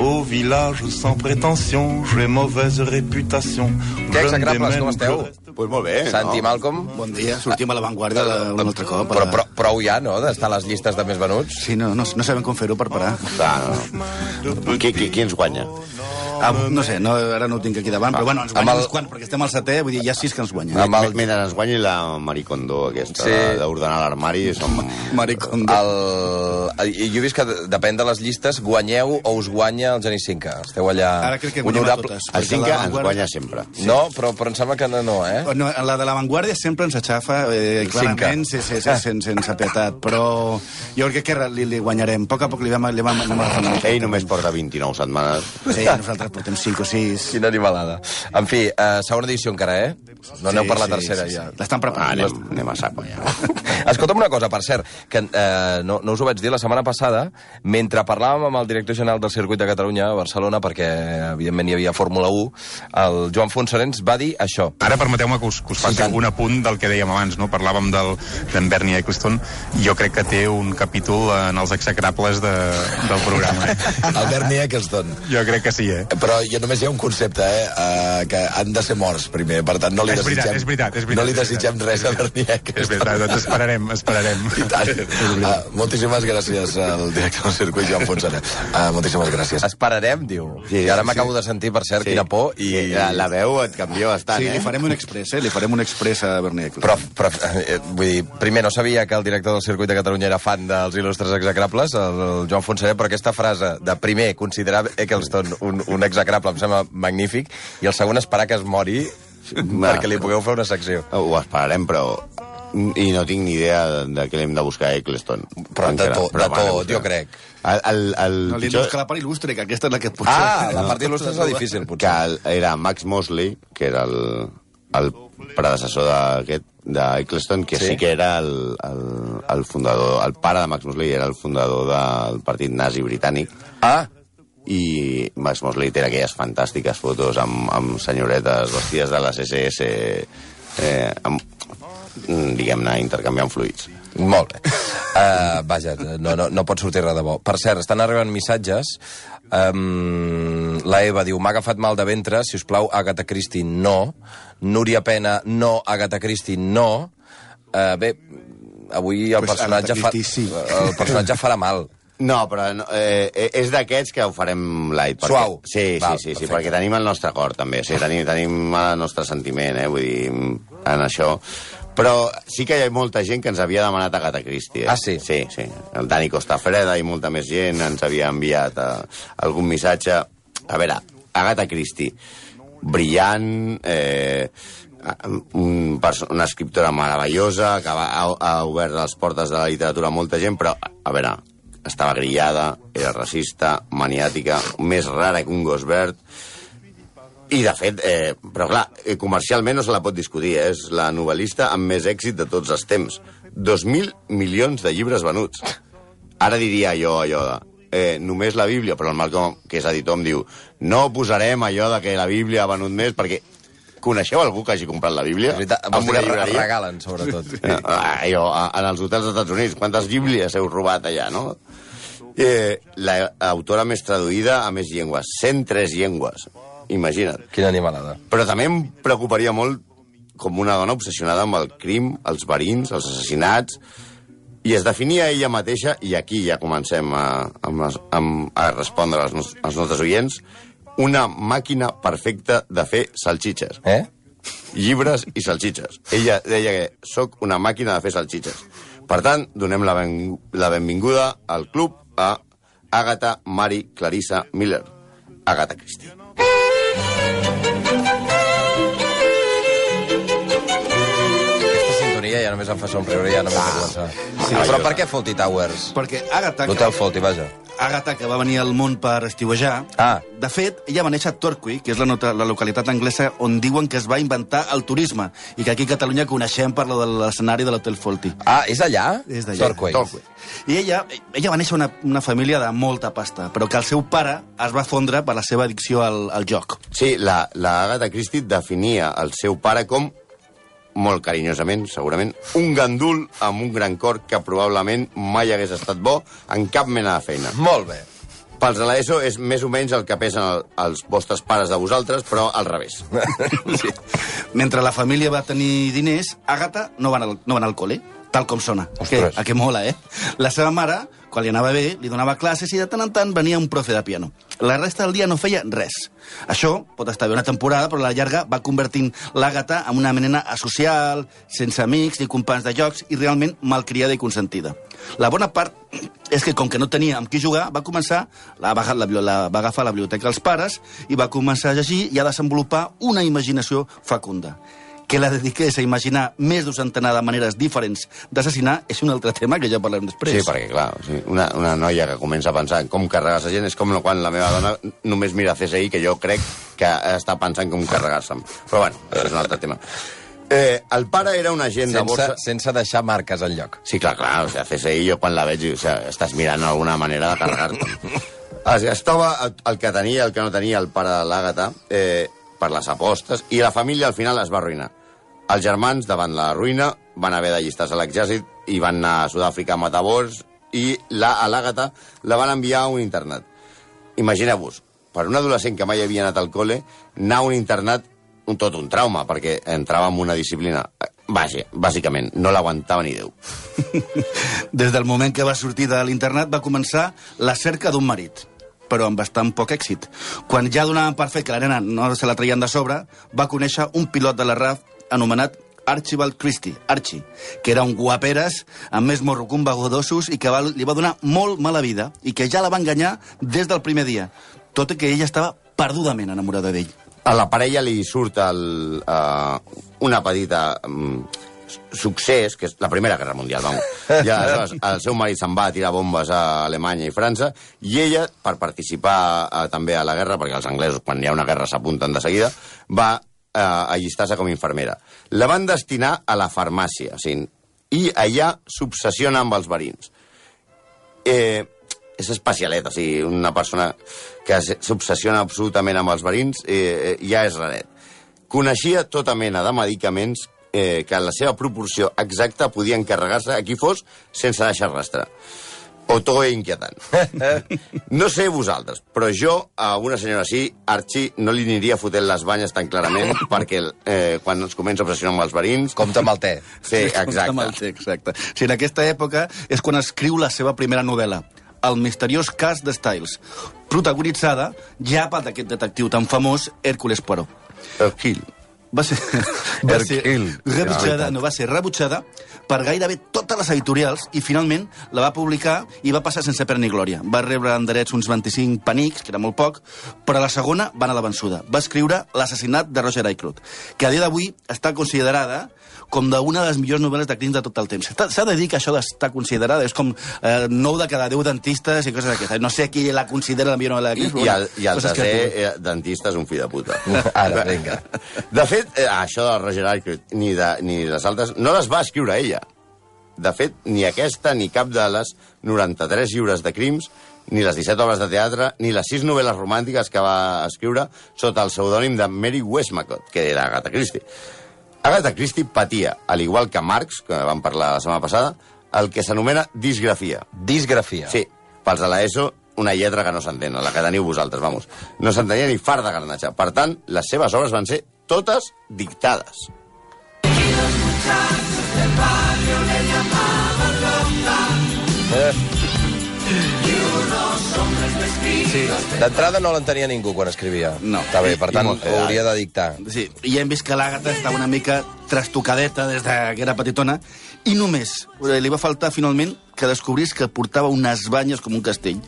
Au village sans prétention, j'ai mauvaise réputation. Què, execrables, com esteu? Pues molt bé, Santi no? Malcolm? Bon dia, sortim a l'avantguàrdia de- un altre cop. Però, però, prou ja, no?, d'estar a les llistes de més venuts. Sí, no, no, no sabem com fer-ho per parar. Clar, no. Qui, qui, qui ens guanya? Ah, no sé, no, ara no ho tinc aquí davant, però bueno, ens Amb guanyen el- uns quants, perquè estem al setè, vull dir, hi ha sis que ens guanyen. Amb el- Mentre ens guanyi la Maricondo aquesta Sí. sí. d'ordenar l'armari, som... Maricondo. El... I jo he vist que depèn de les llistes, guanyeu o us guanya el Genís Cinca. Esteu allà... Ara crec que guanyem a totes. El Cinca ens guanya sempre. No, però, però em sembla que no, no eh? No, la de l'avantguàrdia sempre ens aixafa, eh, clarament, sí, sí, sí, sense, sense pietat, però jo crec que li, li guanyarem. A poc a poc li vam, li vam, porta 29 setmanes. Sí, nosaltres portem 5 o 6. Quina animalada. En fi, eh, segona edició encara, eh? No aneu per la tercera, sí, sí. ja. L'estan Ah, preparant. anem, anem a saco, ja. Escolta'm una cosa, per cert, que eh, no, no us ho vaig dir la setmana passada, mentre parlàvem amb el director general del Circuit de Catalunya a Barcelona, perquè evidentment hi havia Fórmula 1, el Joan Fonsarens va dir això. Ara permeteu-me que us, que us faci tant. un apunt del que dèiem abans, no? Parlàvem del- d'en Bernie Eccleston. Jo crec que té un capítol en els execrables de, del programa. Eh? El Bernie Eccleston. Jo crec que sí, eh? Però jo només hi ha un concepte, eh? Uh, que han de ser morts primer, per tant no li És veritat, desitgem, és veritat, és veritat, no li veritat. desitgem res a Bernie És veritat, doncs esperarem, esperarem. I tant. Uh, moltíssimes gràcies al director del circuit, Joan Fonsana. Uh, moltíssimes gràcies. Esperarem, diu. Sí, I ara sí. m'acabo de sentir, per cert, quina por. I... I la, la veu et canvia bastant, Sí, eh? li farem un express, eh? Li farem un express a Bernier. Però, però eh, vull dir, primer, no sabia que el director del circuit de Catalunya era fan dels il·lustres execrables, el, el Joan Fonseré, però aquesta frase de primer considerar Eccleston un, un execrable em sembla magnífic, i el segon esperar que es mori perquè li pugueu fer una secció. Ho esperarem, però... I no tinc ni idea de, de què l'hem de buscar a Eccleston. Però de tot, Però de tot, buscar. jo crec. El, el, el No, li pitjor- buscar la part il·lustre, que aquesta és la que potser... Ah, la part il·lustre és la difícil, que potser. el, era Max Mosley, que era el, el predecessor d'aquest d'Eccleston, que Sí? sí? que era el, el, el fundador, el pare de Max Mosley era el fundador del partit nazi britànic, Ah, i Max Mosley té aquelles fantàstiques fotos amb, amb senyoretes vestides de les SS, eh, amb, mm, diguem-ne, intercanviant fluids. Molt bé. Uh, vaja, no, no, no pot sortir res de bo. Per cert, estan arribant missatges. Um, la Eva diu, m'ha agafat mal de ventre, si us plau, Agatha Christie, no. Núria Pena, no. Agatha Christie, no. Uh, bé, avui el Pues personatge, Christie, sí. el personatge farà mal. No, però no, eh, és d'aquests que ho farem light. Perquè, Suau. Sí, sí, Val, sí, sí, perfecte. perquè tenim el nostre cor, també. Sí, tenim, tenim el nostre sentiment, eh, vull dir, en això. Però sí que hi ha molta gent que ens havia demanat Agatha Christie. Eh? Ah, sí? Sí, sí. El Dani Costafreda i molta més gent ens havia enviat eh, algun missatge. A veure, Agatha Christie, brillant, eh, un, una escriptora meravellosa, que va, ha, ha obert les portes de la literatura a molta gent, però, a veure, estava grillada, era racista, maniàtica, més rara que un gos verd, i, de fet, eh, però clar, eh, comercialment no se la pot discutir, eh? és la novel·lista amb més èxit de tots els temps. 2.000 milions de llibres venuts. Ara diria jo allò de... Eh, només la Bíblia, però el Malcolm, que és editor, em diu no posarem allò de que la Bíblia ha venut més, perquè coneixeu algú que hagi comprat la Bíblia? És veritat, Amb una llibreria? regalen, sobretot. Ah, jo, a- en els hotels dels Estats Units, quantes bíblies heu robat allà, no? Eh, L'autora més traduïda a més llengües, 103 llengües, imagina't. Quina animalada. Però també em preocuparia molt com una dona obsessionada amb el crim, els verins, els assassinats, i es definia ella mateixa, i aquí ja comencem a, amb, a respondre als, nos, als nostres oients, una màquina perfecta de fer salxitxes Eh? llibres i salxitxes. Ella deia que sóc una màquina de fer salxitxes. Per tant, donem la, ben, la benvinguda al club a Agatha Mari Clarissa Miller. Agatha Christie. Ja només em fa somriure, ja només ah. començar. Sí, però per què Fawlty Towers? Perquè Agatha, L'Hotel Fawlty, vaja. Agatha, que va venir al món per estiuejar, Ah. de fet, ella va néixer a Torquay, que és la, nota, la localitat anglesa on diuen que es va inventar el turisme, i que aquí a Catalunya coneixem per lo de l'escenari de l'Hotel Fawlty. Ah, és allà? És d'allà. Torquay. Torquay. I ella, ella va néixer una, una família de molta pasta, però que el seu pare es va fondre per la seva addicció al, al joc. Sí, la, la Agatha Christie definia el seu pare com molt carinyosament, segurament, un gandul amb un gran cor que probablement mai hagués estat bo en cap mena de feina. Molt bé. Pels de l'ESO és més o menys el que pesen el, els vostres pares de vosaltres, però al revés. Sí. Mentre la família va tenir diners, Àgata no va anar, al- no va anar al col·le, tal com sona. Que, Ostres. a què mola, eh? La seva mare, quan li anava bé, li donava classes i de tant en tant venia un profe de piano. La resta del dia no feia res. Això pot estar bé una temporada, però a la llarga va convertint l'Àgata en una nena asocial, sense amics ni companys de jocs i realment malcriada i consentida. La bona part és que, com que no tenia amb qui jugar, va començar, la va, la, la, va agafar la biblioteca dels pares i va començar a llegir i a desenvolupar una imaginació fecunda. Que la dediqués a imaginar més d'un centenar de maneres diferents d'assassinar és un altre tema que ja parlarem després. Sí, perquè, clar, o sigui, una, una noia que comença a pensar en com carregar la gent és com quan la meva dona només mira CSI, que jo crec que està pensant com carregar-se'm. Però, bueno, això és un altre tema. Eh, el pare era un agent de Sense, borsa... sense deixar marques al lloc. Sí, clar, clar, o sigui, CSI jo quan la veig, o sigui, estàs mirant alguna manera de carregar-te. Es gastava el que tenia i el que no tenia el pare de l'Àgata eh, per les apostes i la família al final es va arruïnar. Els germans, davant la ruïna, van haver d'allistar-se a l'exèrcit i van anar a Sud-àfrica a matar bors i la, a l'Àgata la van enviar a un internat. Imagineu-vos, per un adolescent que mai havia anat al col·le, anar a un internat un tot un trauma, perquè entrava en una disciplina... Vaja, bàsicament, no l'aguantava ni Déu. Des del moment que va sortir de l'internat va començar la cerca d'un marit però amb bastant poc èxit. Quan ja donaven per fet que la nena no se la traien de sobre, va conèixer un pilot de la RAF anomenat Archibald Christie, Archie, que era un guaperes amb més morro que un vagó d'ossos i que va, li va donar molt mala vida i que ja la va enganyar des del primer dia, tot i que ella estava perdudament enamorada d'ell. A la parella li surt el, uh, una petita um, succés, que és la Primera Guerra Mundial, vamos. Ja, aleshores, el seu marit se'n va a tirar bombes a Alemanya i França, i ella, per participar uh, també a la guerra, perquè els anglesos, quan hi ha una guerra, s'apunten de seguida, va uh, allistar-se com a infermera. La van destinar a la farmàcia, o sigui, i allà s'obsessiona amb els verins. Eh, és especialet, o sigui, una persona que s'obsessiona absolutament amb els verins eh, eh, ja és raret. Coneixia tota mena de medicaments eh, que en la seva proporció exacta podien carregar-se a qui fos sense deixar rastre. Oto e inquietant. No sé vosaltres, però jo a una senyora així, Archie, no li aniria fotent les banyes tan clarament perquè eh, quan es comença a obsessionar amb els verins... Compte amb el te. Sí, Amb el exacte. té, exacte. Sí, en aquesta època és quan escriu la seva primera novel·la, El misteriós cas de Styles, protagonitzada ja per aquest detectiu tan famós, Hércules Poirot. Hercule. Va ser, va ser rebutjada, no, va ser rebutjada per gairebé totes les editorials i finalment la va publicar i va passar sense pena ni glòria. Va rebre en drets uns 25 penics, que era molt poc, però a la segona va anar a la vençuda. Va escriure L'assassinat de Roger Aykroyd, que a dia d'avui està considerada com d'una de les millors novel·les de crims de tot el temps. S'ha- de dir que això d'estar considerada és com eh, 9 de cada 10 dentistes i coses d'aquestes. No sé qui la considera la millor novel·la de I, crims, i, el, i el desè creatives. eh, dentista és un fill de puta. Ara, vinga. De fet, eh, això del Roger Aykroyd, ni, de, ni les altres, no les va escriure ella. De fet, ni aquesta ni cap de les 93 lliures de crims, ni les 17 obres de teatre, ni les 6 novel·les romàntiques que va escriure sota el pseudònim de Mary Westmacott, que era Agatha Christie. Agatha Christie patia, al igual que Marx, que vam parlar la setmana passada, el que s'anomena disgrafia. Disgrafia. Sí, pels de l'ESO, una lletra que no s'entén, la que teniu vosaltres, vamos. No s'entenia ni far de garnatxa. Per tant, les seves obres van ser totes dictades. Sí. D'entrada no l'entenia ningú quan escrivia. No. Està bé, per tant, molt- ho hauria de dictar. Sí, i hem vist que l'Àgata estava una mica trastocadeta des de que era petitona i només li va faltar finalment que descobrís que portava unes banyes com un castell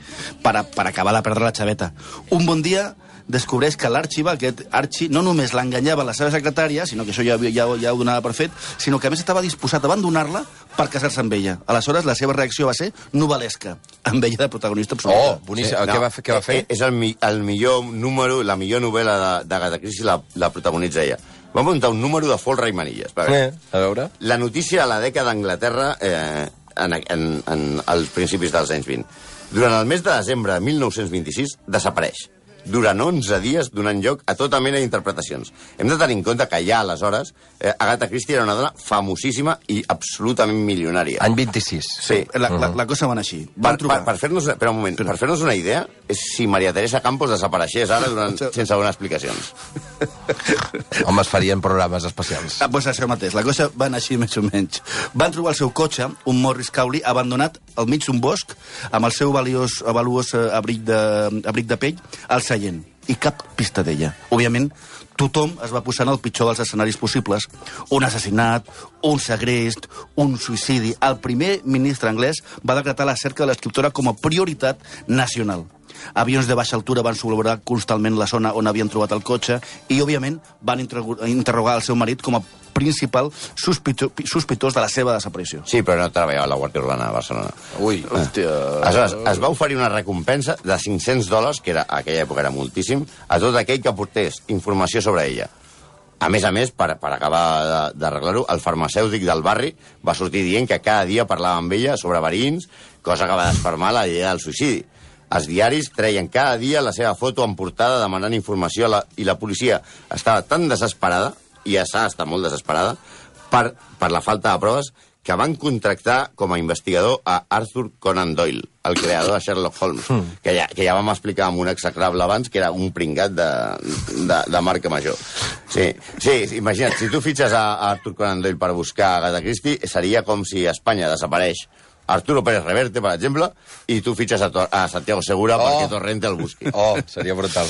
per, a, per acabar de perdre la xaveta. Un bon dia descobreix que l'Archie, aquest Archie, no només l'enganyava la seva secretària, sinó que això ja, ja, ja ho donava per fet, sinó que a més estava disposat a abandonar-la per casar-se amb ella. Aleshores, la seva reacció va ser novel·lesca, amb ella de protagonista absoluta. Oh, boníssim. Què, va, fer- què va fer? Eh, És el, mi- el millor número, la millor novel·la de- d'Agatha Christie la, la protagonitza ella. Va muntar un número de folre i manilles. Per Eh, a veure. La notícia a la dècada d'Anglaterra eh, en, en, en, als principis dels anys 20. Durant el mes de desembre de 1926 desapareix. Durant 11 dies donant lloc a tota mena d'interpretacions. Hem de tenir en compte que ja aleshores eh, Agatha Christie era una dona famosíssima i absolutament milionària. Any 26. Sí. La, la, la cosa va anar així. Per, Van trobar... per, per fer-nos per un moment, per fer-nos una idea, és si Maria Teresa Campos desapareixés ara durant, sense donar explicacions. Home, es farien programes especials. Ah, doncs això mateix, la cosa va anar així més o menys. Van trobar el seu cotxe, un Morris Cowley, abandonat al mig d'un bosc, amb el seu valiós, valuós eh, abric de, abric de pell, al seient. I cap pista d'ella. Òbviament, tothom es va posar en el pitjor dels escenaris possibles. Un assassinat, un segrest, un suïcidi. El primer ministre anglès va decretar la cerca de l'escriptora com a prioritat nacional. Avions de baixa altura van sobrevolar constantment la zona on havien trobat el cotxe i, òbviament, van interro- interrogar el seu marit com a principal sospito, sospitós de la seva desaparició. Sí, però no treballava a la Guàrdia Urbana de Barcelona. Ui. Hòstia... Aleshores, es va oferir una recompensa de 500 dòlars, que era, a aquella època era moltíssim, a tot aquell que aportés informació sobre ella. A més a més, per, per acabar de- d'arreglar-ho, el farmacèutic del barri va sortir dient que cada dia parlava amb ella sobre verins, cosa que va desfermar la idea del suïcidi. Els diaris treien cada dia la seva foto en portada demanant informació la, i la policia estava tan desesperada, i està, està molt desesperada, per, per la falta de proves, que van contractar com a investigador a Arthur Conan Doyle, el creador de Sherlock Holmes, que, ja, que ja vam explicar amb un execrable abans que era un pringat de, de, de marca major. Sí, sí, imagina't, si tu fitxes a, a Arthur Conan Doyle per buscar Agatha Christie, seria com si Espanya desapareix Arturo Pérez Reverte, per exemple, i tu fitxes a, Tor- a Santiago Segura Oh. perquè Torrente el busqui. Oh, seria brutal.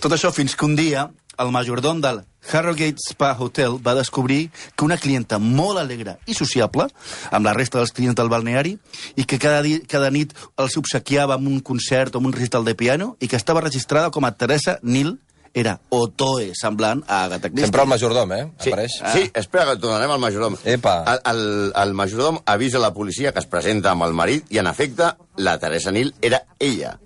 Tot això fins que un dia el majordom del Harrogate Spa Hotel va descobrir que una clienta molt alegre i sociable, amb la resta dels clients del balneari, i que cada, dia, cada nit els obsequiava amb un concert o amb un recital de piano, i que estava registrada com a Teresa Nil, era Otoe, semblant a Agatha Christie. Sempre el majordom, eh? Sí, Apareix. sí, espera que tornarem al majordom. Epa. El, el, el majordom avisa la policia que es presenta amb el marit i, en efecte, la Teresa Nil era ella,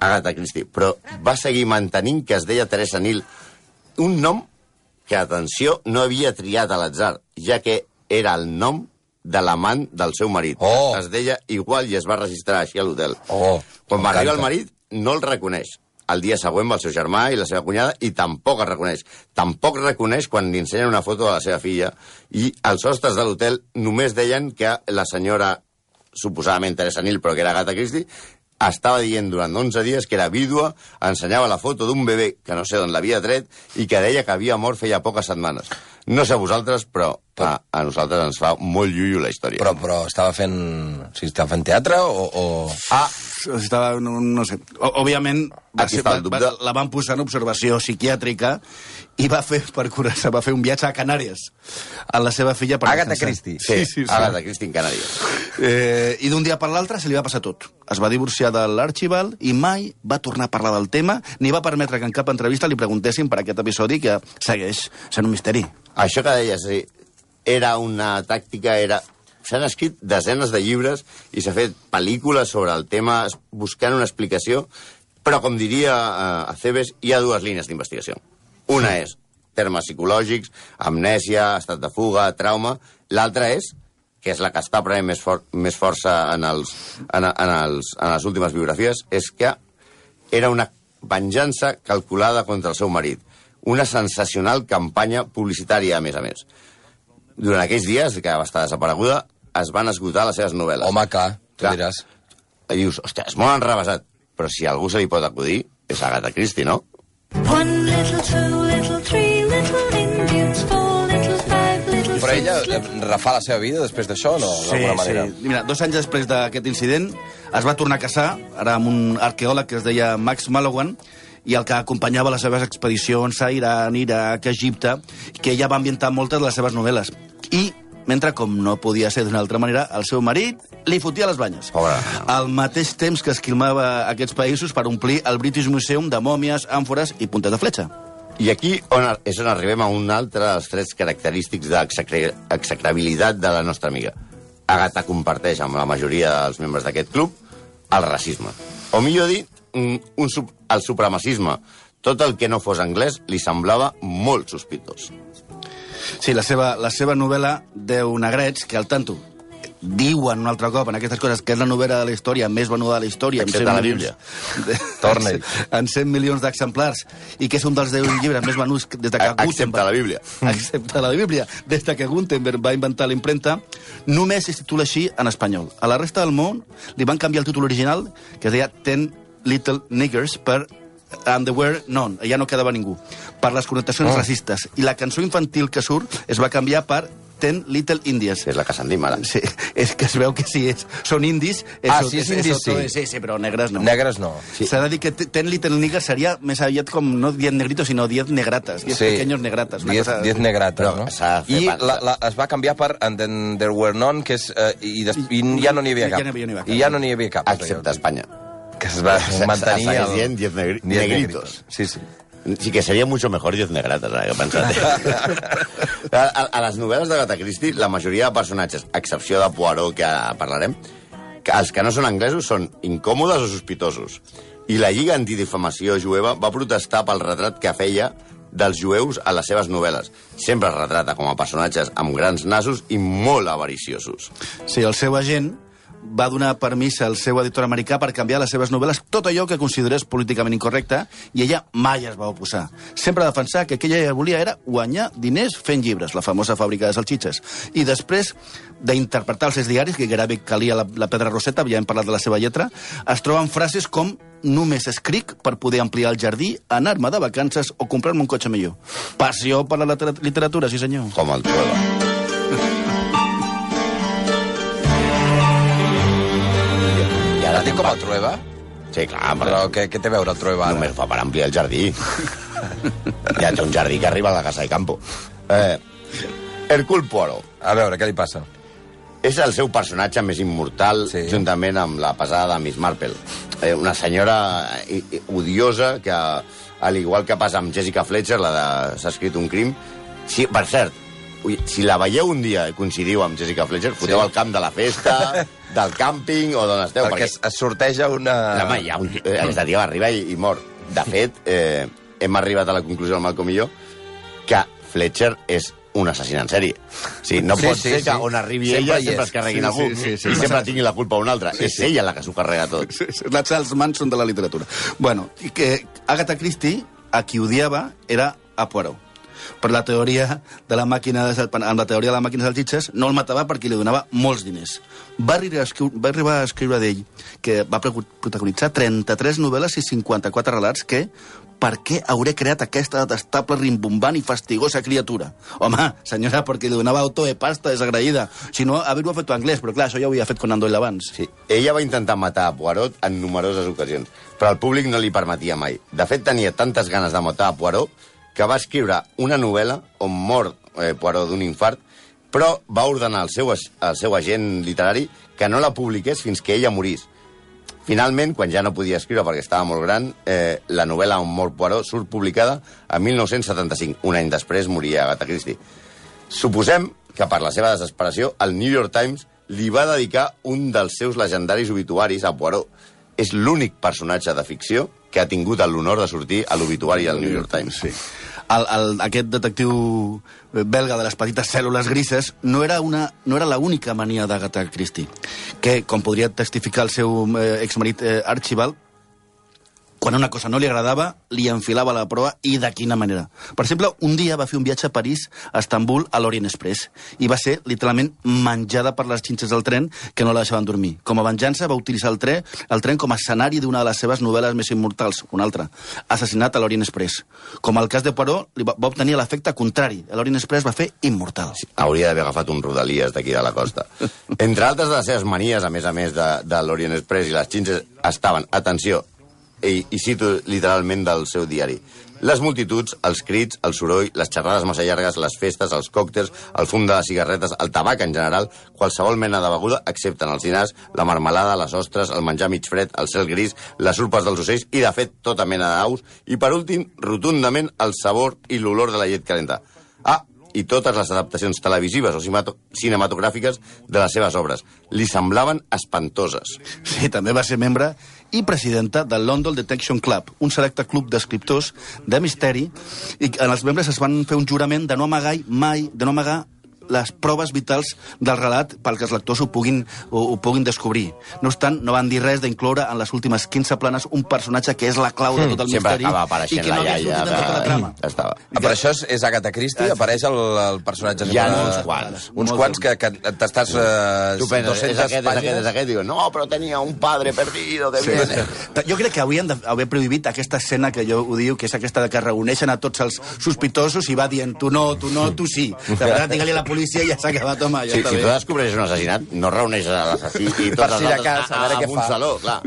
Agatha Christie. Però va seguir mantenint que es deia Teresa Nil, un nom que, atenció, no havia triat a l'atzar, ja que era el nom de l'amant del seu marit. Oh. Es deia igual i es va registrar així a l'hotel. Oh, Quan va arribar el marit, no el reconeix. El dia següent va el seu germà i la seva cunyada i tampoc el reconeix. Tampoc reconeix quan li ensenyen una foto de la seva filla i els hostes de l'hotel només deien que la senyora, suposadament Teresa Nil, però que era Agatha Christie, estava dient durant 11 dies que era vídua, ensenyava la foto d'un bebè que no sé d'on l'havia tret i que deia que havia mort feia poques setmanes. No sé a vosaltres, però a, a nosaltres ens fa molt llullo la història. Però, però estava fent... O sigui, estava fent teatre o... o... Ah, Estava, no, no sé. Òbviament, va ser, va, va, la van posar en observació psiquiàtrica i va fer, per curar-se, va fer un viatge a Canàries amb la seva filla per Agatha. Christie. sí, sí, sí. Agatha Christie en Canàries. Eh, I d'un dia per l'altre se li va passar tot. Es va divorciar de l'Archibald i mai va tornar a parlar del tema ni va permetre que en cap entrevista li preguntessin per aquest episodi que segueix sent un misteri. Això que deies, sí, era una tàctica, era... S'han escrit desenes de llibres i s'ha fet pel·lícules sobre el tema buscant una explicació, però, com diria eh, Acebes, hi ha dues línies d'investigació. Una és termes psicològics, amnèsia, estat de fuga, trauma. L'altra és, que és la que està prenent més, for més força en, els, en, en, els, en les últimes biografies, és que era una venjança calculada contra el seu marit. Una sensacional campanya publicitària, a més a més. Durant aquells dies, que va estar desapareguda, es van esgotar les seves novel·les. Home, clar, tu Clar. diràs. I dius, hòstia, és molt enrevesat. Però si algú se li pot acudir, és Agatha Christie, no? One little, two little, three little Indians, four little, five little, Però ella eh, refà la seva vida després d'això o no? D'alguna manera. sí. Mira, dos anys després d'aquest incident es va tornar a casar, ara amb un arqueòleg que es deia Max Mallowan, i el que acompanyava les seves expedicions a Iran, Iraq, Egipte, que ella va ambientar moltes de les seves novel·les. I, mentre com no podia ser d'una altra manera, el seu marit li fotia les banyes. Pobre. Al mateix temps que esquilmava aquests països per omplir el British Museum de mòmies, àmfores i puntes de fletxa. I aquí on, és on arribem a un altre dels trets característics d'execrabilitat de la nostra amiga. Agatha comparteix amb la majoria dels membres d'aquest club el racisme. O millor dit, un, un, el supremacisme. Tot el que no fos anglès li semblava molt sospitós. Sí, la seva, la seva novel·la Deu negrets, que al tanto diuen un altre cop en aquestes coses que és la novel·la de la història més venuda de la història. Excepte 100 la milions de- Torna-hi. En 100 milions d'exemplars i que és un dels 10 llibres més venuts des de que Excepte Gutenberg... la Bíblia. Excepte la Bíblia. Des de que Gutenberg va inventar la impremta, només es titula així en espanyol. A la resta del món li van canviar el títol original, que es deia Ten Little Niggers, per And the Were None, ja no quedava ningú, per les connotacions Oh. racistes. I la cançó infantil que surt es va canviar per Ten Little Indies. És la que se'n diu, ara. Sí, és que es veu que sí, és, són indis. Ah, eso- sí, és eso indis, sí. sí. Sí, però negres no. Negres no. Sí. S'ha de dir que te- Ten Little Niggers seria més aviat com, no 10 negritos, sinó 10 negrates, 10 pequeños negrates. una Diez, cosa- diez negrates, no? fer I la, la, es va canviar per And then there were none, que és... Eh, i, des, I ja no n'hi cap. no no havia cap. I ja no n'hi havia cap. Excepte Espanya. Que es va Se- se- mantenir... segueix el- dient diez negri- diez negritos. Sí, sí. Sí que seria mucho mejor 10 negrates, ara que he pensat. a, a, a les novel·les d'Agatha Christie, la majoria de personatges, a excepció de Poirot, que ara parlarem, que els que no són anglesos són incòmodes o sospitosos. I la Lliga Antidifamació Jueva va protestar pel retrat que feia dels jueus a les seves novel·les. Sempre es retrata com a personatges amb grans nassos i molt avariciosos. Sí, el seu agent va donar permís al seu editor americà per canviar les seves novel·les tot allò que considerés políticament incorrecte i ella mai es va oposar. Sempre defensar que el que volia era guanyar diners fent llibres, la famosa fàbrica de salxitxes. I després d'interpretar els seus diaris, que gairebé calia la, la pedra roseta, ja hem parlat de la seva lletra, es troben frases com només escric per poder ampliar el jardí, anar-me de vacances o comprar-me un cotxe millor. Passió per la litera- literatura, sí senyor. Com el Trueba. Dit com el Trueba? Sí, clar, Però què, què té a veure el Trueba ara? Només fa per ampliar el jardí. ja té un jardí que arriba a la casa de campo. Eh, Hercule Poirot A veure, què li passa? és el seu personatge més immortal, Sí. juntament amb la pesada de Miss Marple. Eh, una senyora odiosa que, al igual que passa amb Jessica Fletcher, la de S'ha escrit un crim... Sí, per cert, si la veieu un dia i coincidiu amb Jessica Fletcher, foteu al camp de la festa, del càmping o d'on esteu. Perquè es, es sorteja una... Home, hi ha un... eh, Aquesta tia va arribar i, i mor. De fet, eh, hem arribat a la conclusió, el Malcolm i jo, que Fletcher és un assassín en sèrie. Sigui, no Sí, sí, pot sí, ser que sí. on arribi Sempre ella sempre es carreguin Sí, algú sí, sí, sí. i sempre tingui la culpa un altre. és ella la que s'ho carrega tot. Sí, sí, La Charles Manson de la literatura. Bueno, i que Agatha Christie, a qui odiava, era a Poirot. Per la teoria de la màquina de, amb la teoria de la màquina de salxitxes, no el matava perquè li donava molts diners. Va arribar a escriure, va arribar escriure d'ell que va pro- protagonitzar 33 novel·les i 54 relats que per què hauré creat aquesta detestable, rimbombant i fastigosa criatura? Home, senyora, perquè li donava auto de pasta desagraïda. Si no, haver-ho fet anglès, però clar, això ja ho havia fet Conan Doyle abans. Sí. Ella va intentar matar a Poirot en numeroses ocasions, però el públic no li permetia mai. De fet, tenia tantes ganes de matar a Poirot que va escriure una novel·la on mor eh, Poirot d'un infart, però va ordenar al seu, al seu agent literari que no la publiqués fins que ella morís. Finalment, quan ja no podia escriure perquè estava molt gran, eh, la novel·la On mor Poirot surt publicada en 1975. Un any després moria Agatha Christie. Suposem que per la seva desesperació el New York Times li va dedicar un dels seus legendaris obituaris a Poirot. És l'únic personatge de ficció que ha tingut l'honor de sortir a l'obituari del New York Times. Sí. El, el, aquest detectiu belga de les petites cèl·lules grises no era, una, no era l'única mania d'Agatha Christie, que, com podria testificar el seu eh, exmarit eh, Archibald, quan una cosa no li agradava, li enfilava la proa i de quina manera. Per exemple, un dia va fer un viatge a París, a Estambul, a l'Orient Express, i va ser literalment menjada per les xinxes del tren que no la deixaven dormir. Com a venjança va utilitzar el tren, el tren com a escenari d'una de les seves novel·les més immortals, una altra, Assassinat a l'Orient Express. Com el cas de Poirot, li va, va obtenir l'efecte contrari. L'Orient Express va fer immortal. Hauria d'haver agafat un rodalies d'aquí de la costa. Entre altres de les seves manies, a més a més de, de l'Orient Express i les xinxes, estaven, atenció, i, i cito literalment del seu diari, les multituds, els crits, el soroll, les xerrades massa llargues, les festes, els còctels, el fum de les cigarretes, el tabac en general, qualsevol mena de beguda, excepte en els dinars, la marmelada, les ostres, el menjar mig fred, el cel gris, les urpes dels ocells i, de fet, tota mena d'aus, i, per últim, rotundament, el sabor i l'olor de la llet calenta. Ah, i totes les adaptacions televisives o cinematogràfiques de les seves obres. Li semblaven espantoses. Sí, també va ser membre i presidenta del London Detection Club, un selecte club d'escriptors de misteri, i en els membres es van fer un jurament de no amagar mai, de no amagar les proves vitals del relat pel que els lectors ho puguin, ho, ho puguin descobrir. No obstant, no van dir res d'incloure en les últimes 15 planes un personatge que és la clau de tot el Sempre misteri i que no havia sortit en tota la trama. De... Estava. Ah, però això és, és Agatha Christie? Apareix el, el personatge? Hi ha uns quants. Uns quants que, que t'estàs... Eh, Tu penses, 200 és aquest, és aquest, és aquest. Diu, no, però tenia un padre perdido que viene. Jo crec que haurien d'haver prohibit aquesta escena que jo ho diu, que és aquesta de que reuneixen a tots els sospitosos i va dient tu no, tu no, tu sí. De veritat, digue-li a la policia i ja s'ha acabat, home, ja Sí, està si bé. tu descobreixes un assassinat, no reuneixes a l'assassí i tots els si altres cas, a veure a, què a un fa. saló, clar.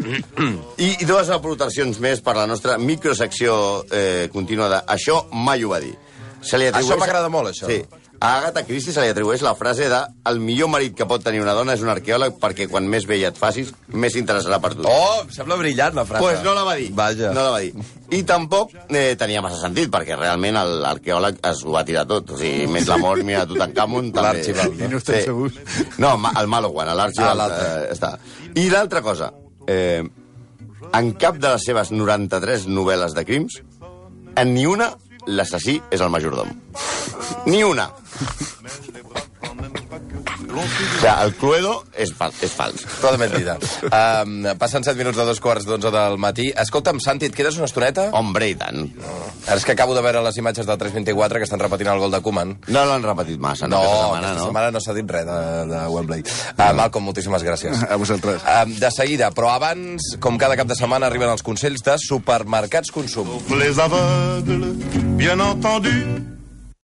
I, I dues aportacions més per la nostra microsecció eh, contínua de això mai ho va dir. Se li Això m'agrada molt, això. Sí. A Agatha Christie se li atribueix la frase de el millor marit que pot tenir una dona és un arqueòleg perquè quan més vella et facis, més s'interessarà per tu. Oh, em sembla brillant, la frase. Pues no la va dir. Vaja. No la va dir. I tampoc eh, tenia massa sentit, perquè realment l'arqueòleg es ho va tirar tot. O sigui, més la mort, mira, Tutankamon... també. L'Archibald, no? I no estem segurs. No, el Malowan, Ah, l'Archibald l'altre. eh, està. I l'altra cosa, eh, en cap de les seves 93 novel·les de crims, en ni una l'assassí és el majordom. Ni una. O sigui, el Cluedo és, fal és fals. Tota mentida. Um, passen 7 minuts de dos quarts d'onze del matí. Escolta'm, Santi, et quedes una estoneta? Hombre, i tant. Ara és que acabo de veure les imatges del 324 que estan repetint el gol de Koeman. No l'han repetit massa, no, No, aquesta setmana, aquesta no? setmana no s'ha dit res de, de Wembley. Uh, Malcolm, moltíssimes gràcies. A vosaltres. Um, de seguida, però abans, com cada cap de setmana, arriben els consells de supermercats consum. Les aveugles, bien entendu,